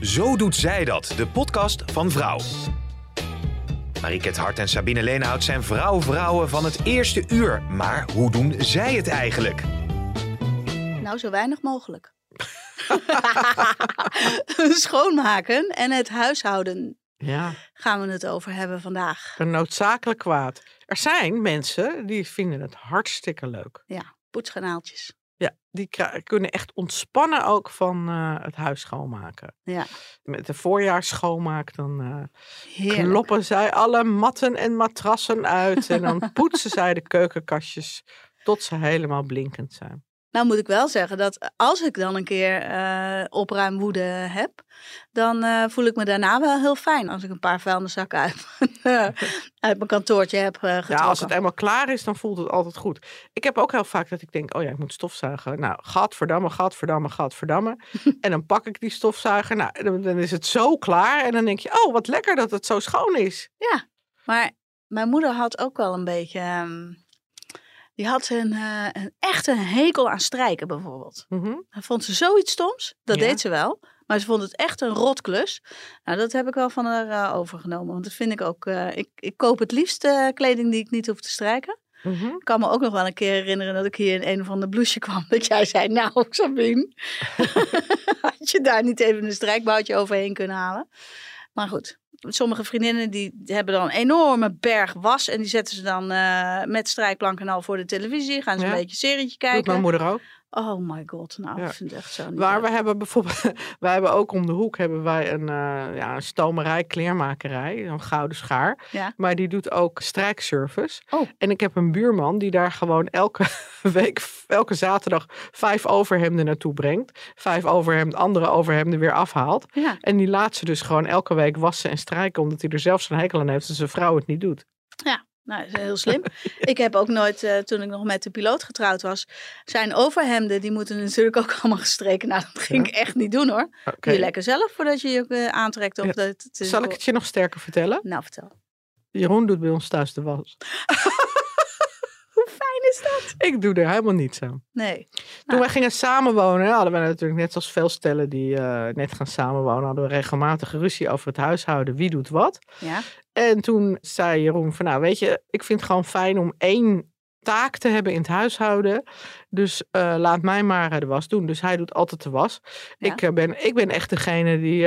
Zo doet zij dat, de podcast van Vrouw. Mariket Hart en Sabine Leenhout zijn vrouw-vrouwen van het eerste uur. Maar hoe doen zij het eigenlijk? Nou, zo weinig mogelijk. Schoonmaken en het huishouden Ja, gaan we het over hebben vandaag. een noodzakelijk kwaad. Er zijn mensen die vinden het hartstikke leuk. Ja, poetskanaaltjes. Ja, die kunnen echt ontspannen ook van eh, het huis schoonmaken. Ja, Met de voorjaarsschoonmaak dan eh, heerlijk. kloppen zij alle matten en matrassen uit. en dan poetsen zij de keukenkastjes tot ze helemaal blinkend zijn. Nou moet ik wel zeggen dat als ik dan een keer eh opruimwoede heb, dan eh, voel ik me daarna wel heel fijn als ik een paar vuilniszakken uit, uit mijn kantoortje heb eh, getrokken. Ja, als het eenmaal klaar is, dan voelt het altijd goed. Ik heb ook heel vaak dat ik denk, oh ja, ik moet stofzuigen. Nou, gadverdamme, gadverdamme, gadverdamme. en dan pak ik die stofzuiger. Nou, dan, dan is het zo klaar. En dan denk je, oh, wat lekker dat het zo schoon is. Maar mijn moeder had ook wel een beetje. ehm, die had een, eh, een echt een hekel aan strijken bijvoorbeeld. Dan vond ze zoiets stoms. Dat Ja. deed ze wel. Maar ze vond het echt een rotklus. Nou, dat heb ik wel van haar eh, overgenomen. Want dat vind ik ook. eh, ik, ik koop het liefst kleding die ik niet hoef te strijken. Mhm. Ik kan me ook nog wel een keer herinneren dat ik hier in een of ander blouseje kwam. Dat jij zei, nou Sabine, had je daar niet even een strijkboutje overheen kunnen halen? Maar goed, sommige vriendinnen die hebben dan een enorme berg was. En die zetten ze dan eh, met strijkplank en al voor de televisie. Gaan ze Ja. een beetje serietje Doet mijn kijken. moeder ook. Oh my god, nou Ja. ik vind het echt zo niet Maar leuk. we hebben bijvoorbeeld, wij hebben ook om de hoek hebben wij een, eh, ja, een stomerij, kleermakerij, een gouden schaar. Ja. Maar die doet ook strijkservice. Oh. En ik heb een buurman die daar gewoon elke week, elke zaterdag vijf overhemden naartoe brengt. Vijf overhemden, andere overhemden weer afhaalt. Ja. En die laat ze dus gewoon elke week wassen en strijken, omdat hij er zelf zijn hekel aan heeft en zijn vrouw het niet doet. Nou, dat is heel slim. ik heb ook nooit, eh, toen ik nog met de piloot getrouwd was, zijn overhemden, die moeten natuurlijk ook allemaal gestreken. Nou, dat ging ik echt niet doen hoor. Oké. Doe je lekker zelf voordat je je eh, aantrekt. Of Ja. dat, het Zal ik het je nog sterker vertellen? Nou, vertel. Jeroen doet bij ons thuis de was. Is dat? Ik doe er helemaal niets aan. Nee. Toen Nou. wij gingen samenwonen, hadden we natuurlijk net zoals veel stellen die eh, net gaan samenwonen, hadden we regelmatig ruzie over het huishouden. Wie doet wat? Ja. En toen zei Jeroen van, nou weet je, ik vind het gewoon fijn om één taak te hebben in het huishouden. Dus eh, laat mij maar eh, de was doen. Dus hij doet altijd de was. Ja. Ik, eh, ben, ik ben echt degene die,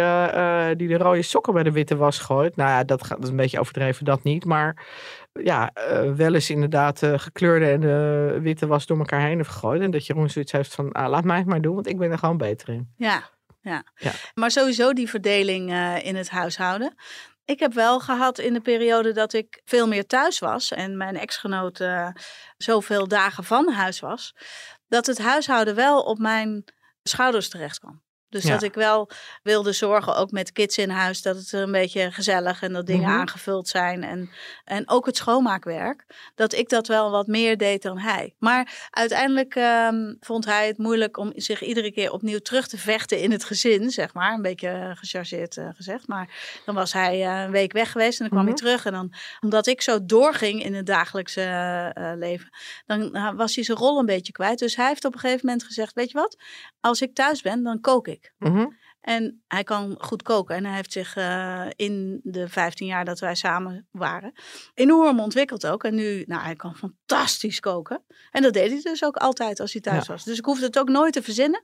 die de rode sokken bij de witte was gooit. Nou ja, dat, gaat, dat is een beetje overdreven, dat niet. Maar ja, wel eens inderdaad de gekleurde en de witte was door elkaar heen heeft gegooid. En dat Jeroen zoiets heeft van, ah, laat mij het maar doen, want ik ben er gewoon beter in. Ja. ja. Ja. Maar sowieso die verdeling in het huishouden. Ik heb wel gehad in de periode dat ik veel meer thuis was en mijn ex-genoot eh, zoveel dagen van huis was, dat het huishouden wel op mijn schouders terecht kwam. Dus Ja. dat ik wel wilde zorgen, ook met kids in huis, dat het een beetje gezellig en dat dingen Mhm. aangevuld zijn. En, en ook het schoonmaakwerk, dat ik dat wel wat meer deed dan hij. Maar uiteindelijk ehm, vond hij het moeilijk om zich iedere keer opnieuw terug te vechten in het gezin, zeg maar. Een beetje gechargeerd eh, gezegd. Maar dan was hij eh, een week weg geweest en dan kwam Mhm. hij terug. En dan, omdat ik zo doorging in het dagelijkse eh, leven, dan was hij zijn rol een beetje kwijt. Dus hij heeft op een gegeven moment gezegd, weet je wat, als ik thuis ben, dan kook ik. Mhm. En hij kan goed koken. En hij heeft zich eh, in de 15 jaar dat wij samen waren enorm ontwikkeld ook. En nu, nou, hij kan fantastisch koken. En dat deed hij dus ook altijd als hij thuis Ja. was. Dus ik hoefde het ook nooit te verzinnen.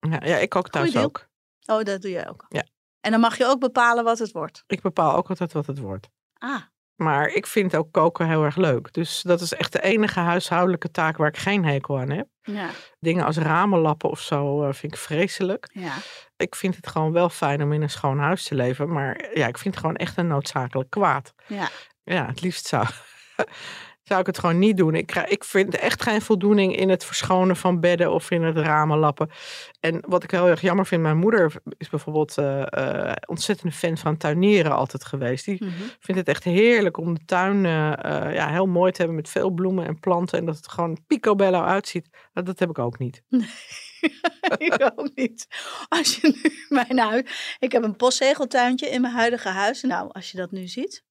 Ja, ja, ik ook thuis ook. Oh, dat doe jij ook. Ja. En dan mag je ook bepalen wat het wordt. Ik bepaal ook altijd wat het wordt. Ah, Maar ik vind ook koken heel erg leuk. Dus dat is echt de enige huishoudelijke taak waar ik geen hekel aan heb. ja, Dingen als ramen lappen of zo eh, vind ik vreselijk. ja. Ik vind het gewoon wel fijn om in een schoon huis te leven. Maar ja, ik vind het gewoon echt een noodzakelijk kwaad. Ja. Ja, het liefst zou. zou ik het gewoon niet doen. Ik, krijg, ik vind echt geen voldoening in het verschonen van bedden of in het ramen lappen. En wat ik heel erg jammer vind, mijn moeder is bijvoorbeeld uh, uh, ontzettende fan van tuinieren altijd geweest. Die Mhm. vindt het echt heerlijk om de tuin eh, eh, ja, heel mooi te hebben met veel bloemen en planten. En dat het gewoon picobello uitziet. Nou, dat heb ik ook niet. ik ook niet. Als je nu mijn huis. Ik heb een postzegeltuintje in mijn huidige huis. Nou, als je dat nu ziet.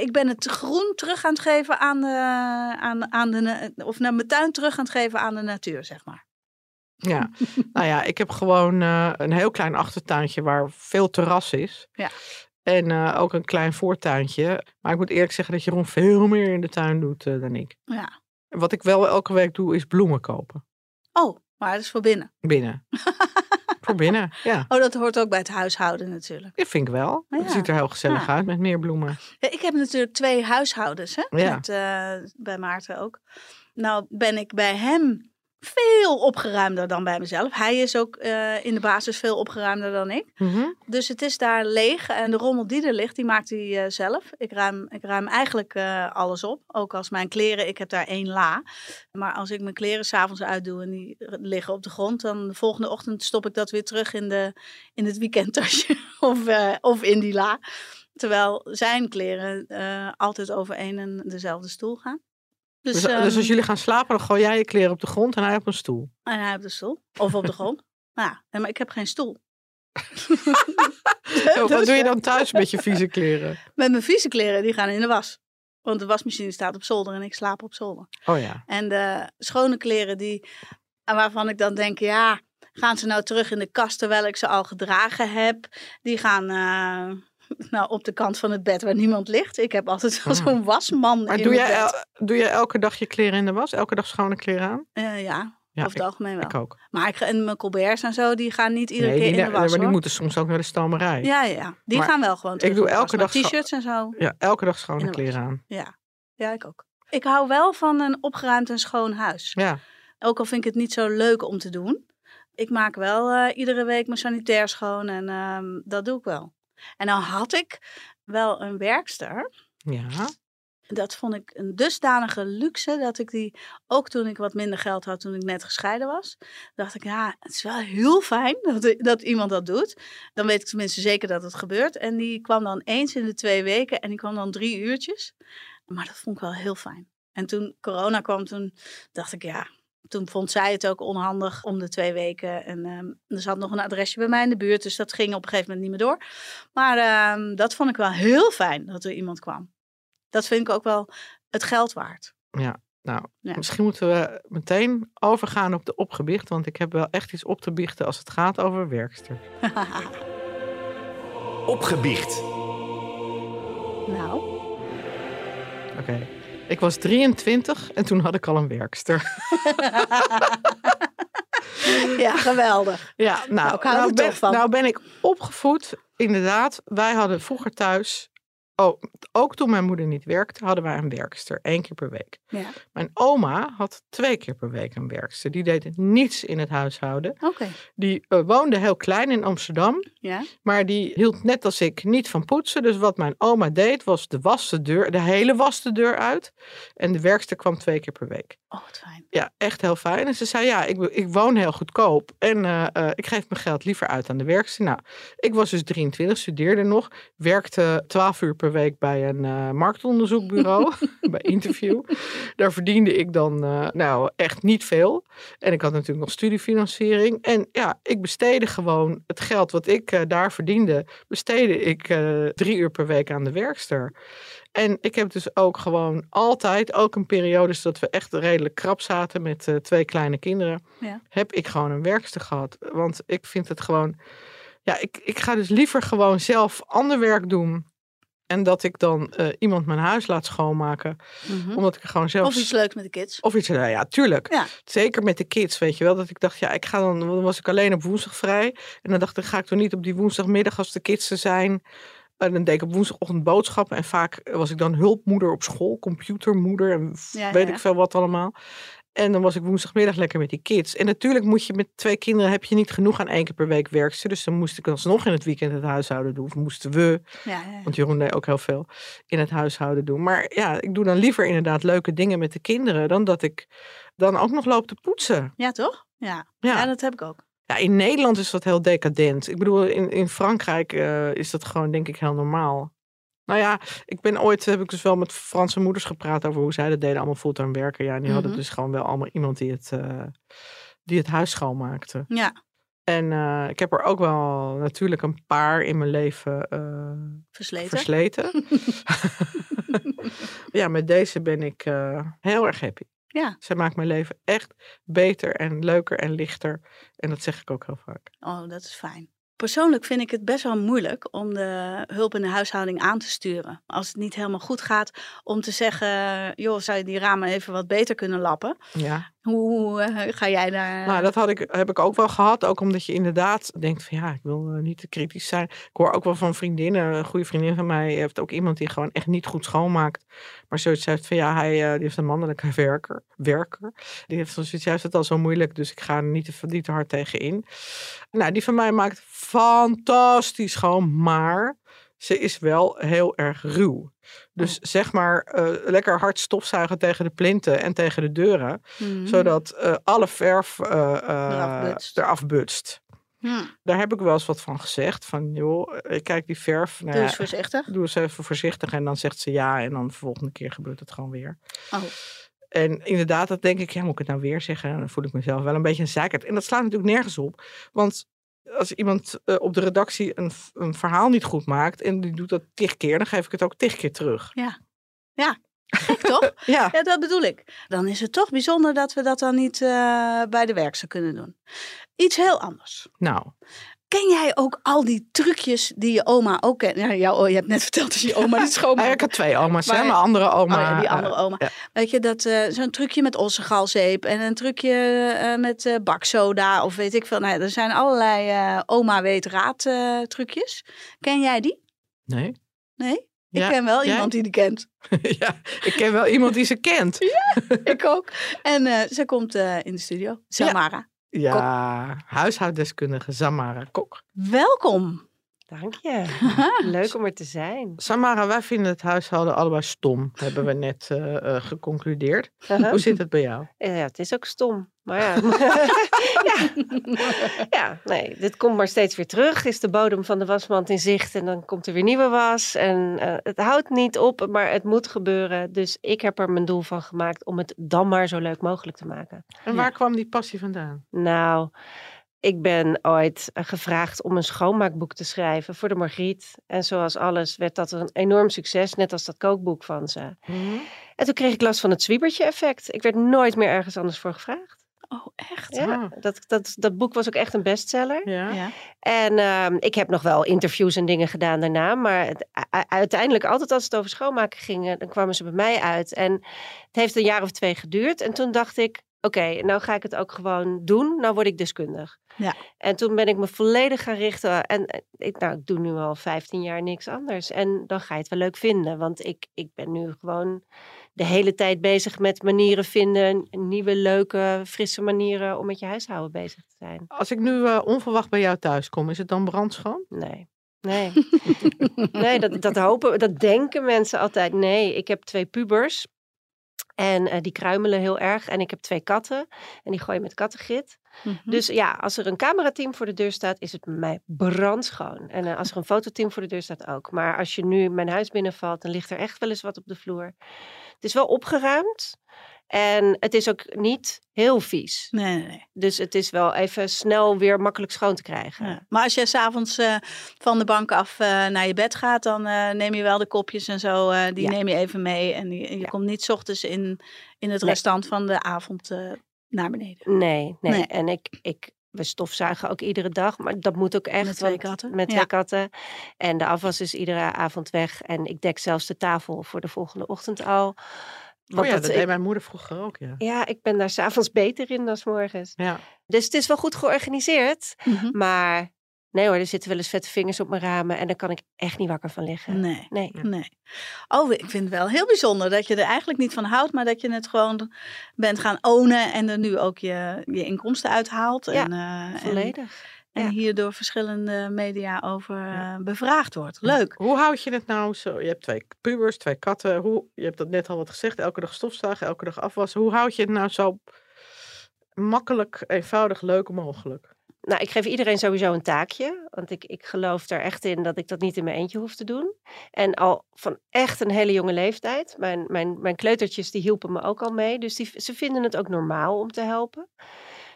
Ik ben het groen terug aan het geven aan de, aan, aan de. Of naar mijn tuin terug aan het geven aan de natuur, zeg maar. Ja, nou ja, ik heb gewoon eh, een heel klein achtertuintje waar veel terras is. Ja. En eh, ook een klein voortuintje. Maar ik moet eerlijk zeggen dat Jeroen veel meer in de tuin doet eh, dan ik. Ja. En Wat ik wel elke week doe, is bloemen kopen. Oh, maar dat is voor binnen. Binnen. Voor binnen, ja. Oh, dat hoort ook bij het huishouden natuurlijk. Dat vind ik wel. Ja. Het ziet er heel gezellig Ja. uit met meer bloemen. Ja, ik heb natuurlijk twee huishoudens, hè? Met, eh, bij Maarten ook. Nou ben ik bij hem veel opgeruimder dan bij mezelf. Hij is ook eh, in de basis veel opgeruimder dan ik. Mhm. Dus het is daar leeg en de rommel die er ligt, die maakt hij eh, zelf. Ik ruim, ik ruim eigenlijk eh, alles op. Ook als mijn kleren, ik heb daar één la. Maar als ik mijn kleren s'avonds uitdoe en die liggen op de grond, dan de volgende ochtend stop ik dat weer terug in, de, in het weekendtasje of, of in die la. Terwijl zijn kleren altijd over één en dezelfde stoel gaan. Dus, Dus, dus ehm, als jullie gaan slapen, dan gooi jij je kleren op de grond en hij op een stoel. En hij op de stoel. Of op de grond. Nou ja, maar ik heb geen stoel. Wat Dus, doe je eh, dan thuis met je vieze kleren? Met mijn vieze kleren, die gaan in de was. Want de wasmachine staat op zolder en ik slaap op zolder. Oh ja. En de schone kleren, die, waarvan ik dan denk, ja, gaan ze nou terug in de kast terwijl ik ze al gedragen heb? Die gaan eh, nou, op de kant van het bed waar niemand ligt. Ik heb altijd wel Hmm. zo'n wasman Maar in doe jij, el- doe jij elke dag je kleren in de was? Elke dag schone kleren aan? Eh, ja, Ja, over het ik, algemeen wel. ik ook. Maar ik, en mijn colberts en zo, die gaan niet iedere nee, keer die, in de was, maar die moeten soms ook naar de stomerij. Ja, Ja, ja, ja. Die Maar gaan wel gewoon terug doe elke dag T-shirts en zo. elke dag schone kleren aan. Ja. ja, ik ook. Ik hou wel van een opgeruimd en schoon huis. Ja, Ook al vind ik het niet zo leuk om te doen. Ik maak wel eh, iedere week mijn sanitair schoon en ehm, dat doe ik wel. En dan had ik wel een werkster. ja. Dat vond ik een dusdanige luxe dat ik die, ook toen ik wat minder geld had, toen ik net gescheiden was, dacht ik, ja, het is wel heel fijn dat, dat iemand dat doet. Dan weet ik tenminste zeker dat het gebeurt. En die kwam dan eens in de twee weken en die kwam dan drie uurtjes. Maar dat vond ik wel heel fijn. En toen corona kwam, toen dacht ik, ja, toen vond zij het ook onhandig om de twee weken. En ehm, er zat nog een adresje bij mij in de buurt, dus dat ging op een gegeven moment niet meer door. Maar ehm, dat vond ik wel heel fijn dat er iemand kwam. Dat vind ik ook wel het geld waard. Nou, Ja. misschien moeten we meteen overgaan op de opgebiecht. Want ik heb wel echt iets op te biechten als het gaat over werkster. Opgebiecht. nou, Oké. Ik was 23 en toen had ik al een werkster. ja, geweldig. Ja, nou, Nou, nou ben, nou ben ik opgevoed. Inderdaad, wij hadden vroeger thuis. Oh, ook toen mijn moeder niet werkte, hadden wij een werkster. één keer per week. Ja, Mijn oma had twee keer per week een werkster. Die deed niets in het huishouden. Die eh, woonde heel klein in Amsterdam. Ja, Maar die hield net als ik niet van poetsen. Dus wat mijn oma deed, was de was de deur, de hele was de deur uit. En de werkster kwam twee keer per week. oh, wat fijn. Ja, echt heel fijn. En ze zei, ja, ik, ik woon heel goedkoop. En eh, eh, ik geef mijn geld liever uit aan de werkster. Nou, ik was dus 23, studeerde nog. Werkte 12 uur per week bij een eh, marktonderzoekbureau. bij Interview. Daar verdiende ik dan eh, nou echt niet veel. En ik had natuurlijk nog studiefinanciering. En ja, ik besteedde gewoon het geld wat ik eh, daar verdiende. Besteedde ik drie uur per week aan de werkster. En ik heb dus ook gewoon altijd, ook een periodes dat we echt redelijk krap zaten met twee kleine kinderen, Ja. heb ik gewoon een werkster gehad. Want ik vind het gewoon, ja, ik, ik ga dus liever gewoon zelf ander werk doen. En dat ik dan eh, iemand mijn huis laat schoonmaken. Mhm. Omdat ik er gewoon zelf... Of iets leuks met de kids. Of iets, nou ja, tuurlijk. Ja. Zeker met de kids, weet je wel. Dat ik dacht, ja, ik ga dan, dan was ik alleen op woensdag vrij. En dan dacht ik, ga ik toch niet op die woensdagmiddag als de kids er zijn. En dan deed ik op woensdagochtend boodschappen. En vaak was ik dan hulpmoeder op school, computermoeder en ja, weet ja. ik veel wat allemaal. En dan was ik woensdagmiddag lekker met die kids. En natuurlijk moet je met twee kinderen heb je niet genoeg aan één keer per week werkster. Dus dan moest ik alsnog in het weekend het huishouden doen. Of moesten we, Ja, ja. want Jeroen deed ook heel veel, in het huishouden doen. Maar ja, ik doe dan liever inderdaad leuke dingen met de kinderen. Dan dat ik dan ook nog loop te poetsen. ja toch? Ja. Ja. ja, dat heb ik ook. Ja, in Nederland is dat heel decadent. Ik bedoel, in, in Frankrijk eh, is dat gewoon denk ik heel normaal. Nou ja, ik ben ooit, heb ik dus wel met Franse moeders gepraat over hoe zij dat deden, allemaal fulltime werken. Ja, en die hadden Mhm. dus gewoon wel allemaal iemand die het, eh, die het huis schoonmaakte. Ja, En eh, ik heb er ook wel natuurlijk een paar in mijn leven eh, versleten. versleten. ja, met deze ben ik heel erg happy. Ja. Zij maakt mijn leven echt beter en leuker en lichter. En dat zeg ik ook heel vaak. Oh, dat is fijn. Persoonlijk vind ik het best wel moeilijk om de hulp in de huishouding aan te sturen. Als het niet helemaal goed gaat, om te zeggen: joh, zou je die ramen even wat beter kunnen lappen? Ja. Hoe eh, ga jij daar. Nou, dat had ik, heb ik ook wel gehad. Ook omdat je inderdaad denkt van ja, ik wil eh, niet te kritisch zijn. Ik hoor ook wel van vriendinnen. Een goede vriendin van mij heeft ook iemand die gewoon echt niet goed schoonmaakt. Maar zoiets heeft van ja, hij eh, die heeft een mannelijke werker. werker. Die heeft zoiets, juist het al zo moeilijk. Dus ik ga er niet te, niet te hard tegen in. Nou, die van mij maakt fantastisch schoon. Maar ze is wel heel erg ruw. Dus zeg maar eh, lekker hard stofzuigen tegen de plinten en tegen de deuren Mhm. zodat eh, alle verf eh, Eraf butst. eraf butst. Hm. Daar heb ik wel eens wat van gezegd. Van joh, kijk die verf. Nou, Doe eens voorzichtig. doe eens even voorzichtig. En dan zegt ze ja. En dan de volgende keer gebeurt het gewoon weer. Oh. En inderdaad, dat denk ik, ja, moet ik het nou weer zeggen? En dan voel ik mezelf wel een beetje een zeikert. En dat slaat natuurlijk nergens op. Want als iemand eh, op de redactie een, een verhaal niet goed maakt... en die doet dat tig keer, dan geef ik het ook tig keer terug. Gek toch? Ja, Ja, dat bedoel ik. Dan is het toch bijzonder dat we dat dan niet eh, bij de werkster kunnen doen. Iets heel anders. nou, Ken jij ook al die trucjes die je oma ook kent? Ja, jou, oh, je hebt net verteld dat je oma die schoonmaakt. ik had twee oma's, hè? Mijn andere oma. Oh ja, die andere oma. ja. Weet je, dat eh, zo'n trucje met ossegalzeep en een trucje eh, met eh, baksoda of weet ik veel. Nou, ja, er zijn allerlei oma weet raad trucjes. Ken jij die? Nee. Nee? Ja, Ik ken wel jij? iemand die die kent. ja, ik ken wel iemand die ze kent. ik ook. En ze komt in de studio. Samara. Ja, huishoudeskundige Samara Kok. Welkom. Dank je. Leuk om er te zijn. Samara, wij vinden het huishouden allebei stom, hebben we net eh, eh, geconcludeerd. Uh-huh. Hoe zit het bij jou? Ja, het is ook stom. Maar ja. ja. ja, nee, dit komt maar steeds weer terug. Is de bodem van de wasmand in zicht en dan komt er weer nieuwe was. En eh, het houdt niet op, maar het moet gebeuren. Dus ik heb er mijn doel van gemaakt om het dan maar zo leuk mogelijk te maken. En waar kwam die passie vandaan? Nou, ik ben ooit eh, gevraagd om een schoonmaakboek te schrijven voor de Margriet. En zoals alles werd dat een enorm succes, net als dat kookboek van ze. En toen kreeg ik last van het zwiebertje-effect. Ik werd nooit meer ergens anders voor gevraagd. Oh, echt? Ja, Ah. dat, dat, dat boek was ook echt een bestseller. Ja. Ja. En ehm, ik heb nog wel interviews en dingen gedaan daarna. Maar het- uiteindelijk, altijd als het over schoonmaken ging, eh, dan kwamen ze bij mij uit. En het heeft een jaar of twee geduurd. En toen dacht ik, oké, nou ga ik het ook gewoon doen. Nou word ik deskundig. Ja. En toen ben ik me volledig gaan richten. En eh, ik, nou, ik doe nu al 15 jaar niks anders. En dan ga je het wel leuk vinden. Want ik, ik ben nu gewoon de hele tijd bezig met manieren vinden. Nieuwe, leuke, frisse manieren om met je huishouden bezig te zijn. Als ik nu eh, onverwacht bij jou thuis kom, is het dan brandschoon? Nee. Nee, nee dat, dat hopen, dat denken mensen altijd. Nee, ik heb twee pubers. En eh, die kruimelen heel erg. En ik heb twee katten. En die gooien met kattengrit. Mhm. Dus ja, als er een camerateam voor de deur staat, is het bij mij brandschoon. En eh, als er een fototeam voor de deur staat ook. Maar als je nu mijn huis binnenvalt, dan ligt er echt wel eens wat op de vloer. Het is wel opgeruimd. En het is ook niet heel vies. Nee, nee, nee. Dus het is wel even snel weer makkelijk schoon te krijgen. Ja. Maar als je s'avonds eh van de bank af eh, naar je bed gaat, dan eh, neem je wel de kopjes en zo, die Ja. neem je even mee. En je Ja. komt niet 's ochtends in, in het Nee. restant van de avond naar beneden. Nee, nee. Nee. En ik, ik, we stofzuigen ook iedere dag, maar dat moet ook echt. Met twee katten? Met twee katten. En de afwas is iedere avond weg. En ik dek zelfs de tafel voor de volgende ochtend al. Oh ja, dat, ik- deed mijn moeder vroeger ook, ja. ja, ik ben daar s'avonds beter in dan 's morgens. Ja, Dus het is wel goed georganiseerd. Mhm. Maar Nee hoor, er zitten wel eens vette vingers op mijn ramen en daar kan ik echt niet wakker van liggen. Nee. Nee. Nee. Oh, ik vind het wel heel bijzonder dat je er eigenlijk niet van houdt, maar dat je het gewoon bent gaan ownen en er nu ook je, je inkomsten uithaalt. Ja, en, eh, Volledig. en ja. hier door verschillende media over Ja. eh, bevraagd wordt. Leuk. Hoe houd je het nou zo? Je hebt twee pubers, twee katten. Hoe, je hebt dat net al wat gezegd. Elke dag stofzuigen, elke dag afwassen. Hoe houd je het nou zo makkelijk, eenvoudig, leuk mogelijk? Nou, ik geef iedereen sowieso een taakje. Want ik, ik geloof er echt in dat ik dat niet in mijn eentje hoef te doen. En al van echt een hele jonge leeftijd. Mijn, mijn, mijn kleutertjes die hielpen me ook al mee. Dus die, ze vinden het ook normaal om te helpen.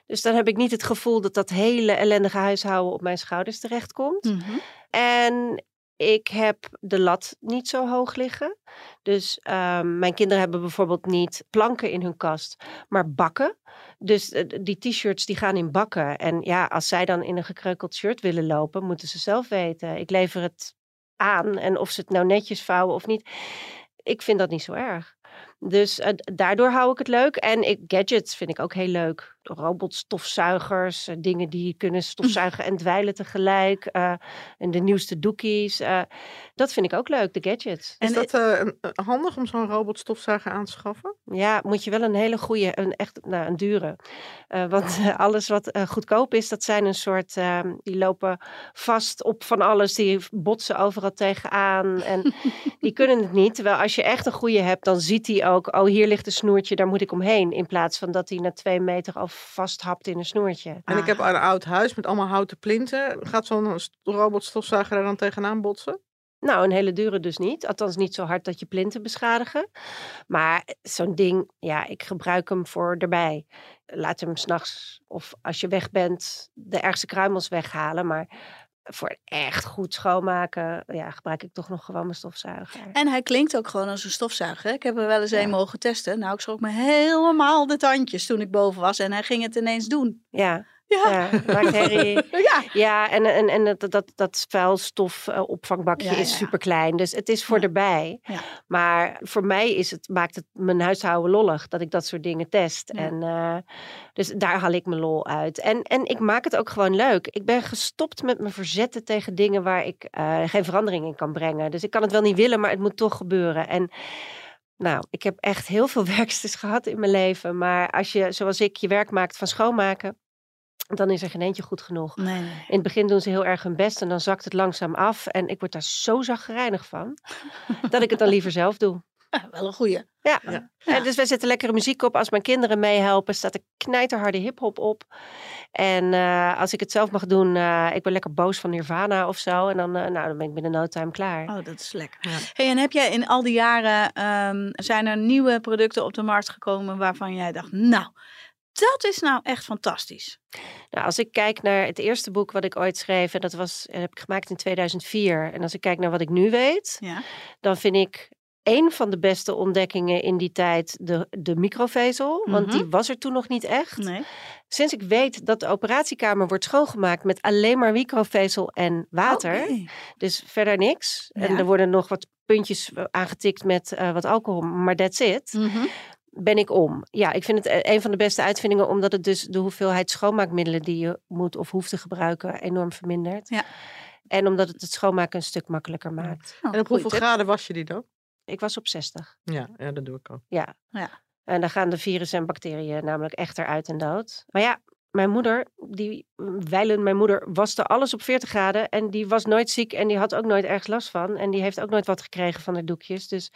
Dus dan heb ik niet het gevoel dat dat hele ellendige huishouden op mijn schouders terechtkomt. Mhm. En ik heb de lat niet zo hoog liggen. Dus ehm, mijn kinderen hebben bijvoorbeeld niet planken in hun kast, maar bakken. Dus eh, die t-shirts die gaan in bakken. En ja, als zij dan in een gekreukeld shirt willen lopen, moeten ze zelf weten. Ik lever het aan en of ze het nou netjes vouwen of niet. Ik vind dat niet zo erg. Dus eh, daardoor hou ik het leuk. En ik, gadgets vind ik ook heel leuk. Robotstofzuigers, eh, dingen die kunnen stofzuigen en dweilen tegelijk. eh, en de nieuwste doekies. eh, dat vind ik ook leuk, de gadgets. Is En dat eh, handig om zo'n robotstofzuiger aan te schaffen? Ja, moet je wel een hele goede, een echt, nou, een dure. Eh, want eh, alles wat eh, goedkoop is, dat zijn een soort, ehm, die lopen vast op van alles. Die botsen overal tegenaan en die kunnen het niet. Terwijl als je echt een goede hebt, dan ziet hij ook, oh hier ligt een snoertje, daar moet ik omheen. In plaats van dat hij na twee meter al vasthapt in een snoertje. En ik heb Ah. een oud huis met allemaal houten plinten. Gaat zo'n st- robotstofzuiger er dan tegenaan botsen? Nou, een hele dure dus niet. Althans niet zo hard dat je plinten beschadigen. Maar zo'n ding, ja, ik gebruik hem voor erbij. Laat hem s'nachts of als je weg bent de ergste kruimels weghalen. Maar voor echt goed schoonmaken, ja, gebruik ik toch nog gewoon mijn stofzuiger. En hij klinkt ook gewoon als een stofzuiger. Ik heb er wel eens Ja. een mogen testen. Nou, ik schrok me helemaal de tandjes toen ik boven was en hij ging het ineens doen. Ja, Ja, ja maakt herrie. ja. Ja, en, en, en dat, dat, dat vuilstofopvangbakje Ja, is super klein. Dus het is voor erbij. Maar voor mij is het, maakt het mijn huishouden lollig dat ik dat soort dingen test. En, eh, dus daar haal ik mijn lol uit. En, en ik maak het ook gewoon leuk. Ik ben gestopt met me verzetten tegen dingen waar ik eh, geen verandering in kan brengen. Dus ik kan het wel niet willen, maar het moet toch gebeuren. En nou, ik heb echt heel veel werksters gehad in mijn leven. Maar als je, zoals ik, je werk maakt van schoonmaken, dan is er geen eentje goed genoeg. Nee, nee. In het begin doen ze heel erg hun best en dan zakt het langzaam af. En ik word daar zo zagrijnig van, dat ik het dan liever zelf doe. Ja, wel een goeie. Ja. Ja. En dus wij zetten lekkere muziek op. Als mijn kinderen meehelpen, staat er knijterharde hiphop op. En eh, als ik het zelf mag doen, eh, ik ben lekker boos van Nirvana of zo. En dan, eh, nou, dan ben ik binnen no time klaar. Oh, dat is lekker. Ja. Hey, en heb jij in al die jaren, ehm, zijn er nieuwe producten op de markt gekomen waarvan jij dacht, nou, dat is nou echt fantastisch. Nou, als ik kijk naar het eerste boek wat ik ooit schreef, en dat was, heb ik gemaakt in 2004. En als ik kijk naar wat ik nu weet, Ja. dan vind ik een van de beste ontdekkingen in die tijd de, de microvezel. Want Mhm. die was er toen nog niet echt. Nee. Sinds ik weet dat de operatiekamer wordt schoongemaakt met alleen maar microvezel en water. Oké. Dus verder niks. En er worden nog wat puntjes eh, aangetikt met eh, wat alcohol, maar that's it. Mhm. Ben ik om. Ja, ik vind het eh, een van de beste uitvindingen, omdat het dus de hoeveelheid schoonmaakmiddelen die je moet of hoeft te gebruiken enorm vermindert. Ja. En omdat het het schoonmaken een stuk makkelijker maakt. Oh, En op goeie hoeveel tip. graden was je die dan? Ik was op 60. Ja, ja dat doe ik ook. Ja. Ja. En dan gaan de virussen en bacteriën namelijk echt eruit en dood. Maar ja, mijn moeder, die wijlen mijn moeder, waste alles op 40 graden. En die was nooit ziek en die had ook nooit ergens last van. En die heeft ook nooit wat gekregen van de doekjes. Dus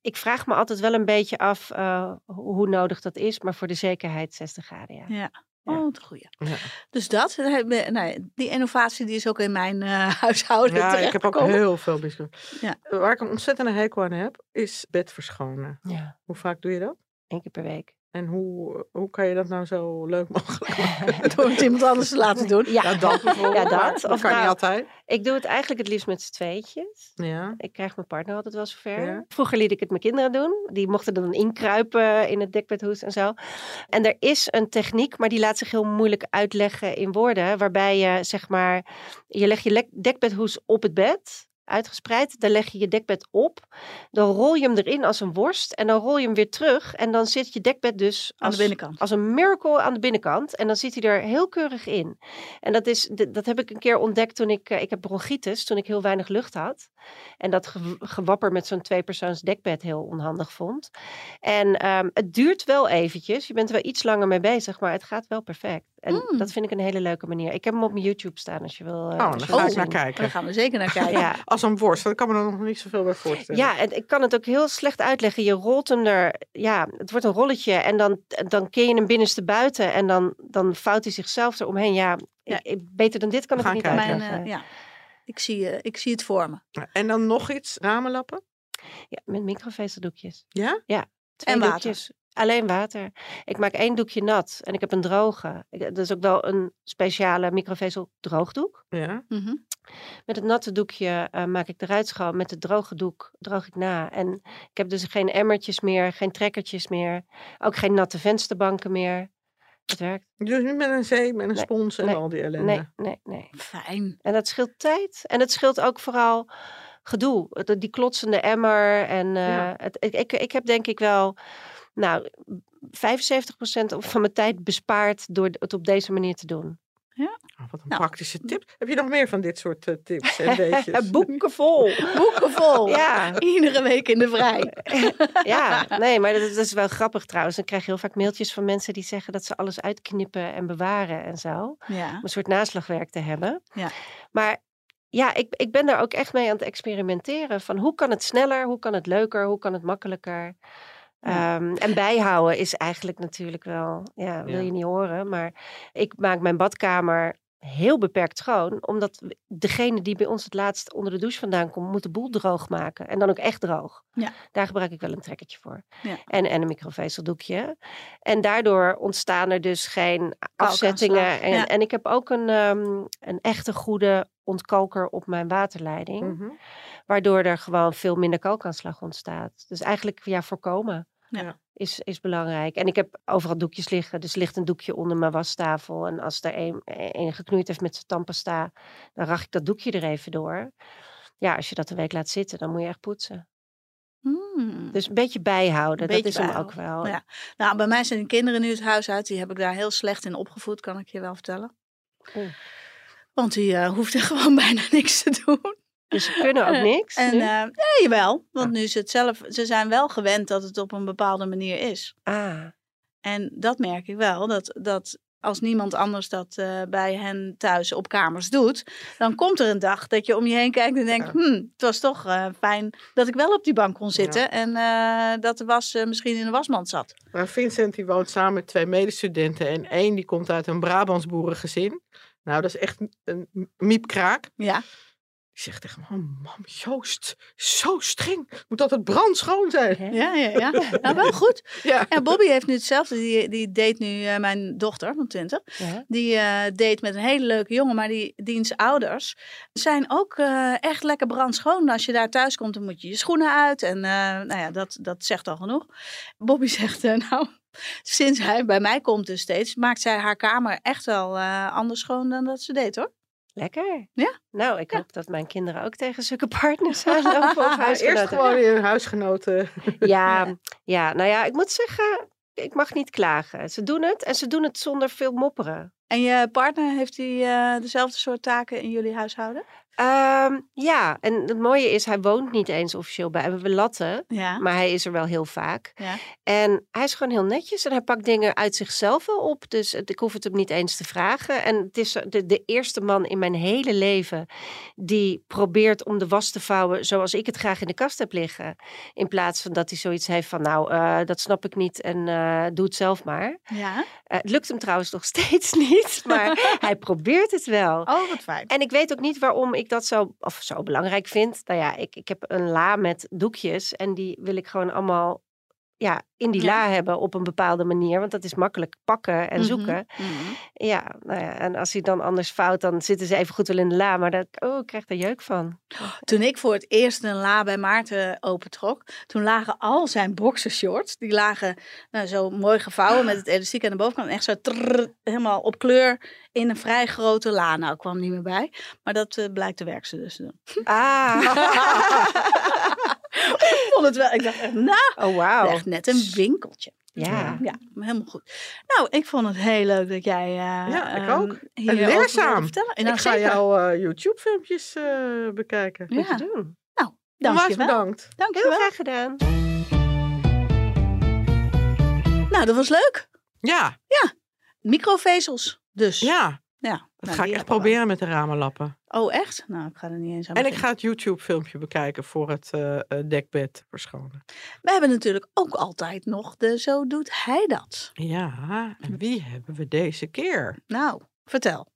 ik vraag me altijd wel een beetje af eh, hoe nodig dat is. Maar voor de zekerheid 60 graden, ja. Ja. Ja. Oh, een goeie. Ja. Dus dat, eh, nou, die innovatie die is ook in mijn eh, huishouden Ja, ik heb ook heel veel biscuit. Ja. Waar ik een ontzettende hekel aan heb, is bed verschonen. ja. Hoe vaak doe je dat? Eén keer per week. En hoe, hoe kan je dat nou zo leuk mogelijk maken? Door het iemand anders te laten doen. Ja, Ja, dat bijvoorbeeld. Ja, dat. Of kan nou- niet altijd. ik doe het eigenlijk het liefst met z'n tweetjes. Ja. Ik krijg mijn partner altijd wel zover. Ja. Vroeger liet ik het mijn kinderen doen. Die mochten dan inkruipen in het dekbedhoes en zo. En er is een techniek, maar die laat zich heel moeilijk uitleggen in woorden. Waarbij je zeg maar, je legt je dekbedhoes op het bed. Uitgespreid. Dan leg je je dekbed op. Dan rol je hem erin als een worst. En dan rol je hem weer terug. En dan zit je dekbed dus Aan als, de binnenkant. als een miracle aan de binnenkant. En dan zit hij er heel keurig in. En dat, is, dat heb ik een keer ontdekt toen ik... eh, Ik heb bronchitis, toen ik heel weinig lucht had. En dat ge- gewapper met zo'n tweepersoons dekbed heel onhandig vond. En ehm, het duurt wel eventjes. Je bent er wel iets langer mee bezig, maar het gaat wel perfect. En Mm. dat vind ik een hele leuke manier. Ik heb hem op mijn YouTube staan als je wil. eh, Oh, dan als je ga wil ik naar kijken. Daar gaan we zeker naar kijken. Ja, Als een worst, daar kan me er nog niet zoveel bij voorstellen. ja, en ik kan het ook heel slecht uitleggen. Je rolt hem er, ja, het wordt een rolletje en dan, dan keer je hem binnenste buiten en dan, dan vouwt hij zichzelf eromheen. Ja, Ja. Ik, ik- beter dan dit kan We ik gaan niet kijken. Mijn, uitleggen. eh, ja. Ik, zie, eh, ik zie het voor me. En dan nog iets, ramenlappen? Ja, met microvezeldoekjes. Ja? Twee En water. doekjes. Alleen water. Ik maak één doekje nat en ik heb een droge. Ik- Dat is ook wel een speciale microvezel droogdoek. Ja. Mhm. Met het natte doekje eh, maak ik de ruit schoon. Met het droge doek droog ik na. En ik heb dus geen emmertjes meer, geen trekkertjes meer. Ook geen natte vensterbanken meer. Het werkt. Dus niet met een zee, met een Nee, spons en nee, al die ellende. Nee, nee, nee. Fijn. En dat scheelt tijd. En het scheelt ook vooral gedoe. Die klotsende emmer. En eh, Ja. het, ik, ik, ik heb denk ik wel, nou, 75% van mijn tijd bespaard door het op deze manier te doen. Oh, wat een Nou. praktische tip. Heb je nog meer van dit soort eh, tips en weetjes? Boeken vol. Boeken vol. Ja, Iedere week in de vrij. ja, nee, maar dat, dat is wel grappig trouwens. Dan krijg je heel vaak mailtjes van mensen die zeggen dat ze alles uitknippen en bewaren en zo. Om Ja. een soort naslagwerk te hebben. Ja. Maar ja, ik, ik ben daar ook echt mee aan het experimenteren. Van hoe kan het sneller, hoe kan het leuker, hoe kan het makkelijker. Ehm, en bijhouden is eigenlijk natuurlijk wel, ja, wil je niet horen. Maar ik maak mijn badkamer heel beperkt schoon. Omdat degene die bij ons het laatst onder de douche vandaan komt, moet de boel droog maken. En dan ook echt droog. Ja. Daar gebruik ik wel een trekkertje voor. Ja. En, en een microvezeldoekje. En daardoor ontstaan er dus geen afzettingen. En, ja. en ik heb ook een, ehm, een echte goede ontkalker op mijn waterleiding. Mhm. Waardoor er gewoon veel minder kalkaanslag ontstaat. Dus eigenlijk ja, voorkomen Ja. is, is belangrijk. En ik heb overal doekjes liggen. Dus ligt een doekje onder mijn wastafel. En als er een, een geknoeid heeft met zijn tandpasta, dan rach ik dat doekje er even door. Ja, als je dat een week laat zitten, dan moet je echt poetsen. Hmm. Dus een beetje bijhouden, Een dat is hem ook wel. ja. Nou, bij mij zijn de kinderen nu het huis uit. Die heb ik daar heel slecht in opgevoed, kan ik je wel vertellen. Want die hoeft er gewoon bijna niks te doen. Dus ze kunnen ook niks. En nu? eh ja, jawel, want nu is het zelf, ze zijn wel gewend dat het op een bepaalde manier is. ah, En dat merk ik wel, dat, dat als niemand anders dat eh, bij hen thuis op kamers doet, dan komt er een dag dat je om je heen kijkt en denkt, Ja. hmm, het was toch eh, fijn dat ik wel op die bank kon zitten en eh, dat de was eh, misschien in de wasmand zat. Maar Vincent die woont samen met twee medestudenten en één die komt uit een Brabants boerengezin. Nou, dat is echt een miepkraak. Ja, Die zegt tegen oh mam, Joost, zo streng. Moet altijd brandschoon zijn. ja, ja, ja. nou wel goed. Ja. En Bobby heeft nu hetzelfde, die, die date nu eh, mijn dochter van 20. Ja. Die eh date met een hele leuke jongen, maar die diens ouders zijn ook eh, echt lekker brandschoon. Als je daar thuis komt, dan moet je je schoenen uit. En nou ja, dat, dat zegt al genoeg. Bobby zegt, nou, sinds hij bij mij komt dus steeds, maakt zij haar kamer echt wel anders schoon dan dat ze deed hoor. Lekker. Ja. Nou, ik Ja. hoop dat mijn kinderen ook tegen zulke partners aanlopen of Eerst huisgenoten. gewoon in een huisgenoten. Ja, ja, nou ja, ik moet zeggen, ik mag niet klagen. Ze doen het en ze doen het zonder veel mopperen. En je partner, heeft hij eh, dezelfde soort taken in jullie huishouden? Ehm, ja, en het mooie is, hij woont niet eens officieel bij. We latten, Ja. maar hij is er wel heel vaak. ja. En hij is gewoon heel netjes en hij pakt dingen uit zichzelf wel op. Dus ik hoef het hem niet eens te vragen. En het is de, de eerste man in mijn hele leven die probeert om de was te vouwen zoals ik het graag in de kast heb liggen. In plaats van dat hij zoiets heeft van, nou, eh, dat snap ik niet en eh, doe het zelf maar. Ja. Eh, het lukt hem trouwens nog steeds niet, maar hij probeert het wel. Oh, wat fijn. En ik weet ook niet waarom ik dat zo, of zo belangrijk vind. Nou ja, ik, ik heb een la met doekjes en die wil ik gewoon allemaal ja, in die Ja. la hebben op een bepaalde manier. Want dat is makkelijk pakken en Mhm, zoeken. mhm. Ja, nou ja, en als hij dan anders fout, dan zitten ze even goed wel in de la. Maar dat, oh, ik krijg er jeuk van. Toen ik voor het eerst een la bij Maarten opentrok, toen lagen al zijn boxershorts, die lagen nou, zo mooi gevouwen met het elastiek aan de bovenkant. En echt zo trrr, helemaal op kleur in een vrij grote la. Nou, kwam niet meer bij. Maar dat eh, blijkt de werkste dus te doen. Ah, ik vond het wel, ik dacht echt, nou, oh wauw. echt net een winkeltje. Ja. Ja, helemaal goed. Nou, ik vond het heel leuk dat jij eh Ja, ik ehm, ook. En leerzaam. vertellen. En nou, ik ga jouw eh, YouTube-filmpjes eh, bekijken. Moet je Ja, doen. Onwijs dankjewel. bedankt. Heel Dankjewel. graag gedaan. Nou, dat was leuk. Ja, Microvezels, dus. ja. Ja Dat nou, ga ik echt proberen met de ramenlappen. Oh, echt? Nou, ik ga er niet eens aan En ik ga het YouTube-filmpje bekijken voor het eh, dekbed verschonen. We hebben natuurlijk ook altijd nog de Zo doet hij dat. Ja, en wie hebben we deze keer? Nou, vertel.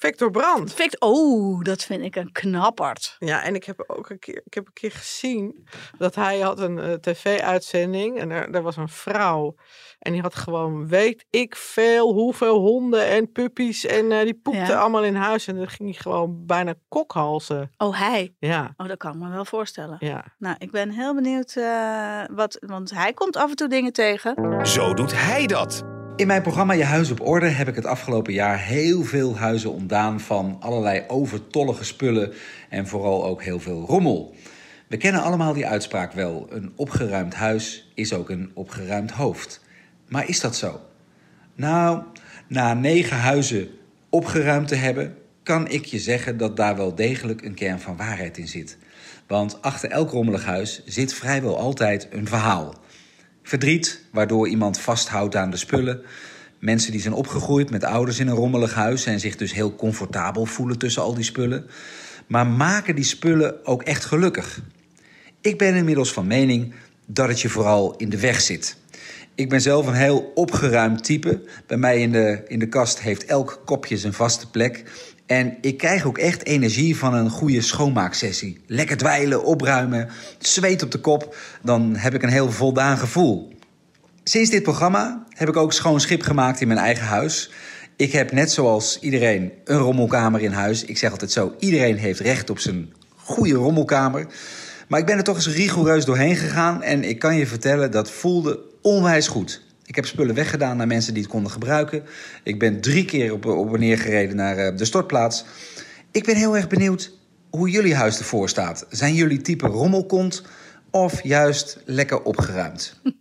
Victor Brandt. Vict oh, dat vind ik een knapperd. Ja, en ik heb ook een keer, ik heb een keer gezien dat hij had een eh, tv-uitzending en er, er was een vrouw en die had gewoon weet ik veel hoeveel honden en puppies en eh, die poepte Ja. allemaal in huis en dan ging hij gewoon bijna kokhalzen. Oh, hij. Ja, Oh, dat kan ik me wel voorstellen. ja. Nou, ik ben heel benieuwd eh, wat, want hij komt af en toe dingen tegen. Zo doet hij dat. In mijn programma Je Huis op Orde heb ik het afgelopen jaar heel veel huizen ontdaan van allerlei overtollige spullen en vooral ook heel veel rommel. We kennen allemaal die uitspraak wel: een opgeruimd huis is ook een opgeruimd hoofd. Maar is dat zo? Nou, na negen huizen opgeruimd te hebben, kan ik je zeggen dat daar wel degelijk een kern van waarheid in zit. Want achter elk rommelig huis zit vrijwel altijd een verhaal. Verdriet, waardoor iemand vasthoudt aan de spullen. Mensen die zijn opgegroeid met ouders in een rommelig huis en zich dus heel comfortabel voelen tussen al die spullen. Maar maken die spullen ook echt gelukkig? Ik ben inmiddels van mening dat het je vooral in de weg zit. Ik ben zelf een heel opgeruimd type. Bij mij in de, in de kast heeft elk kopje zijn vaste plek. En ik krijg ook echt energie van een goede schoonmaaksessie. Lekker dweilen, opruimen, zweet op de kop. Dan heb ik een heel voldaan gevoel. Sinds dit programma heb ik ook schoon schip gemaakt in mijn eigen huis. Ik heb net zoals iedereen een rommelkamer in huis. Ik zeg altijd zo, iedereen heeft recht op zijn goede rommelkamer. Maar ik ben er toch eens rigoureus doorheen gegaan en ik kan je vertellen, dat voelde onwijs goed. Ik heb spullen weggedaan naar mensen die het konden gebruiken. Ik ben drie keer op, op neer gereden naar eh, de stortplaats. Ik ben heel erg benieuwd hoe jullie huis ervoor staat. Zijn jullie type rommelkont of juist lekker opgeruimd?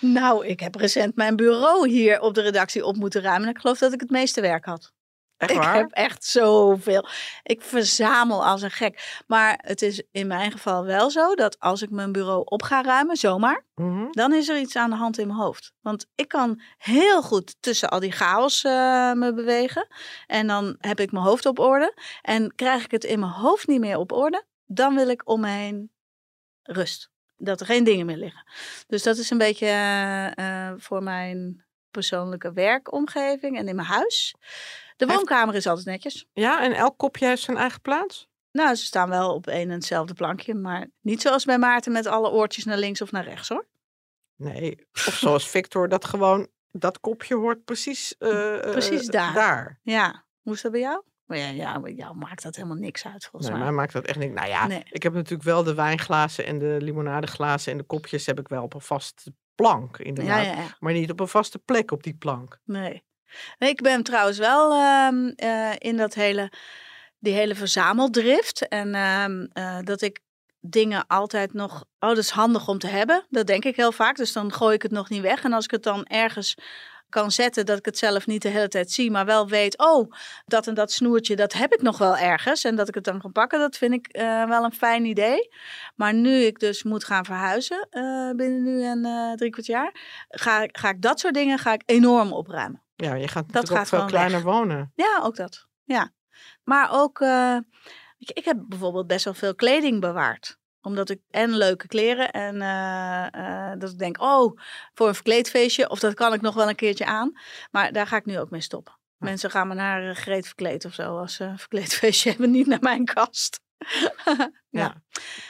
Nou, ik heb recent mijn bureau hier op de redactie op moeten ruimen. En ik geloof dat ik het meeste werk had. Echt ik waar? heb echt zoveel. Ik verzamel als een gek. Maar het is in mijn geval wel zo dat als ik mijn bureau op ga ruimen, zomaar, Mhm. dan is er iets aan de hand in mijn hoofd. Want ik kan heel goed tussen al die chaos eh, me bewegen. En dan heb ik mijn hoofd op orde. En krijg ik het in mijn hoofd niet meer op orde, dan wil ik om me heen rust. Dat er geen dingen meer liggen. Dus dat is een beetje eh, eh, voor mijn persoonlijke werkomgeving en in mijn huis. De woonkamer is altijd netjes. Ja, en elk kopje heeft zijn eigen plaats? Nou, ze staan wel op één en hetzelfde plankje, maar niet zoals bij Maarten met alle oortjes naar links of naar rechts hoor. Nee. Of zoals Victor, dat gewoon, dat kopje hoort precies, eh, eh, Precies daar. daar. Ja, hoe is dat bij jou? Maar ja, ja, bij jou maakt dat helemaal niks uit volgens Nee, mij. mij maakt dat echt niet. Nou ja, Nee. ik heb natuurlijk wel de wijnglazen en de limonadeglazen en de kopjes heb ik wel op een vaste plank, Ja, inderdaad. ja, ja. Maar niet op een vaste plek op die plank. Nee. Ik ben trouwens wel ehm, eh, in dat hele, die hele verzameldrift. En ehm, eh, dat ik dingen altijd nog. Oh, dat is handig om te hebben. Dat denk ik heel vaak. Dus dan gooi ik het nog niet weg. En als ik het dan ergens kan zetten, dat ik het zelf niet de hele tijd zie, maar wel weet, oh, dat en dat snoertje, dat heb ik nog wel ergens. En dat ik het dan kan pakken, dat vind ik eh, wel een fijn idee. Maar nu ik dus moet gaan verhuizen binnen nu en drie kwart jaar, ga, ga ik dat soort dingen ga ik enorm opruimen. Ja, je gaat Dat ook veel kleiner weg. wonen. Ja, ook dat. Ja. Maar ook, eh, ik heb bijvoorbeeld best wel veel kleding bewaard. Omdat ik en leuke kleren en eh, eh, dat ik denk, oh, voor een verkleedfeestje, of dat kan ik nog wel een keertje aan. Maar daar ga ik nu ook mee stoppen. Mensen gaan me naar eh, Greet verkleed of zo als ze een verkleedfeestje hebben, niet naar mijn kast. Ja.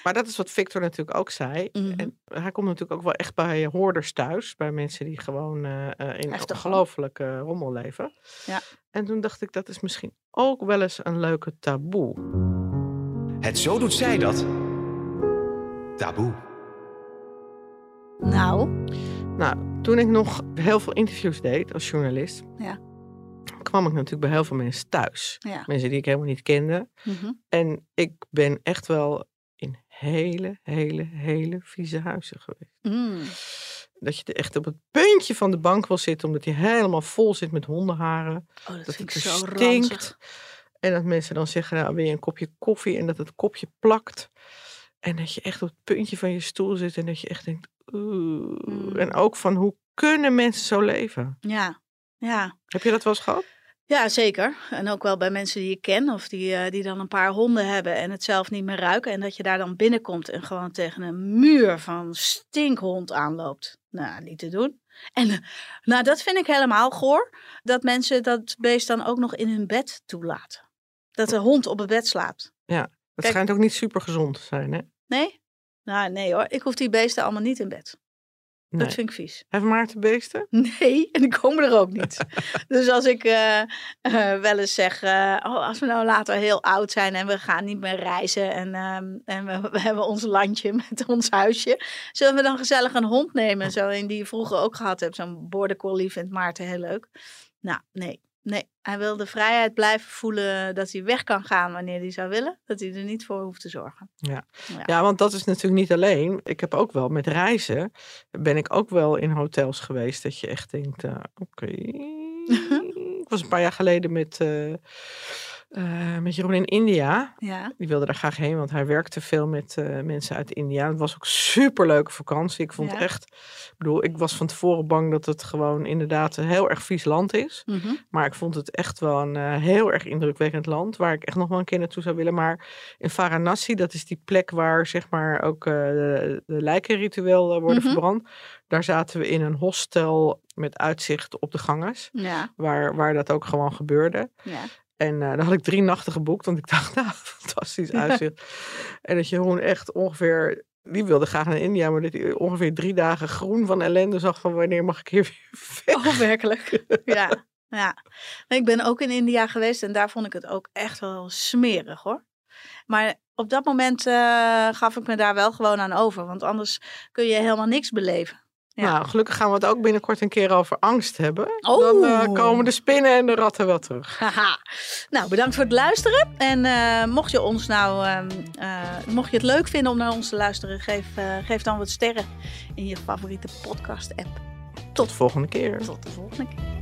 Maar dat is wat Victor natuurlijk ook zei. Mhm. En hij komt natuurlijk ook wel echt bij hoorders thuis. Bij mensen die gewoon eh, eh, in Heftig, ongelooflijke rommel leven. Ja. En toen dacht ik, dat is misschien ook wel eens een leuke taboe. Het zo doet zij dat. Taboe. Nou, Nou, toen ik nog heel veel interviews deed als journalist... Ja. Kwam ik natuurlijk bij heel veel mensen thuis. ja. Mensen die ik helemaal niet kende. Mhm. En ik ben echt wel in hele, hele, hele vieze huizen geweest. Mm. Dat je er echt op het puntje van de bank wil zitten, omdat die helemaal vol zit met hondenharen. Oh, dat, het zo stinkt. ranzig. En dat mensen dan zeggen, nou wil je een kopje koffie? En dat het kopje plakt. En dat je echt op het puntje van je stoel zit en dat je echt denkt, oeh. Mm. En ook van, hoe kunnen mensen zo leven? Ja, ja. Heb je dat wel eens gehad? Ja, zeker. En ook wel bij mensen die je ken of die, eh, die dan een paar honden hebben en het zelf niet meer ruiken. En dat je daar dan binnenkomt en gewoon tegen een muur van stinkhond aanloopt. Nou, niet te doen. En eh, nou, dat vind ik helemaal goor. Dat mensen dat beest dan ook nog in hun bed toelaten. Dat de hond op het bed slaapt. Dat Kijk- schijnt ook niet super gezond te zijn, hè? Nee? Nou, nee hoor. Ik hoef die beesten allemaal niet in bed. Nee. Dat vind ik vies. Heeft Maarten beesten? Nee, en die komen er ook niet. dus als ik eh, eh, wel eens zeg, eh, oh, als we nou later heel oud zijn en we gaan niet meer reizen en, ehm, en we, we hebben ons landje met ons huisje, zullen we dan gezellig een hond nemen, zo een die je vroeger ook gehad hebt, zo'n border collie vindt Maarten heel leuk. Nou, nee. Nee, hij wil de vrijheid blijven voelen dat hij weg kan gaan wanneer hij zou willen. Dat hij er niet voor hoeft te zorgen. Ja. Ja. Ja, want dat is natuurlijk niet alleen. Ik heb ook wel met reizen, ben ik ook wel in hotels geweest dat je echt denkt, eh, oké. ik was een paar jaar geleden met, eh, eh, met Jeroen in India. Ja, Die wilde daar graag heen, want hij werkte veel met eh, mensen uit India. Het was ook super leuke vakantie. Ik vond Ja. echt, ik bedoel, ik was van tevoren bang dat het gewoon inderdaad een heel erg vies land is. Mhm. Maar ik vond het echt wel een eh, heel erg indrukwekkend land. Waar ik echt nog wel een keer naartoe zou willen. Maar in Varanasi, dat is die plek waar zeg maar ook de, de lijkenritueel worden Mhm. verbrand. Daar zaten we in een hostel met uitzicht op de gangers. ja, Waar, waar dat ook gewoon gebeurde. ja. En eh daar had ik drie nachten geboekt. Want ik dacht, nou, fantastisch uitzicht. en dat Jeroen echt ongeveer... Die wilde graag naar India, maar dat hij ongeveer drie dagen groen van ellende zag van wanneer mag ik hier weer weg. Oh, werkelijk. ja, ja. Ik ben ook in India geweest en daar vond ik het ook echt wel smerig hoor. Maar op dat moment eh, gaf ik me daar wel gewoon aan over, want anders kun je helemaal niks beleven. Ja. Nou, gelukkig gaan we het ook binnenkort een keer over angst hebben. Dan Oh. eh, komen de spinnen en de ratten wel terug. Haha. Nou, bedankt voor het luisteren. En eh, mocht je ons nou, ehm, eh, mocht je het leuk vinden om naar ons te luisteren, geef, geef dan wat sterren in je favoriete podcast app. Tot de volgende keer. Tot de volgende keer.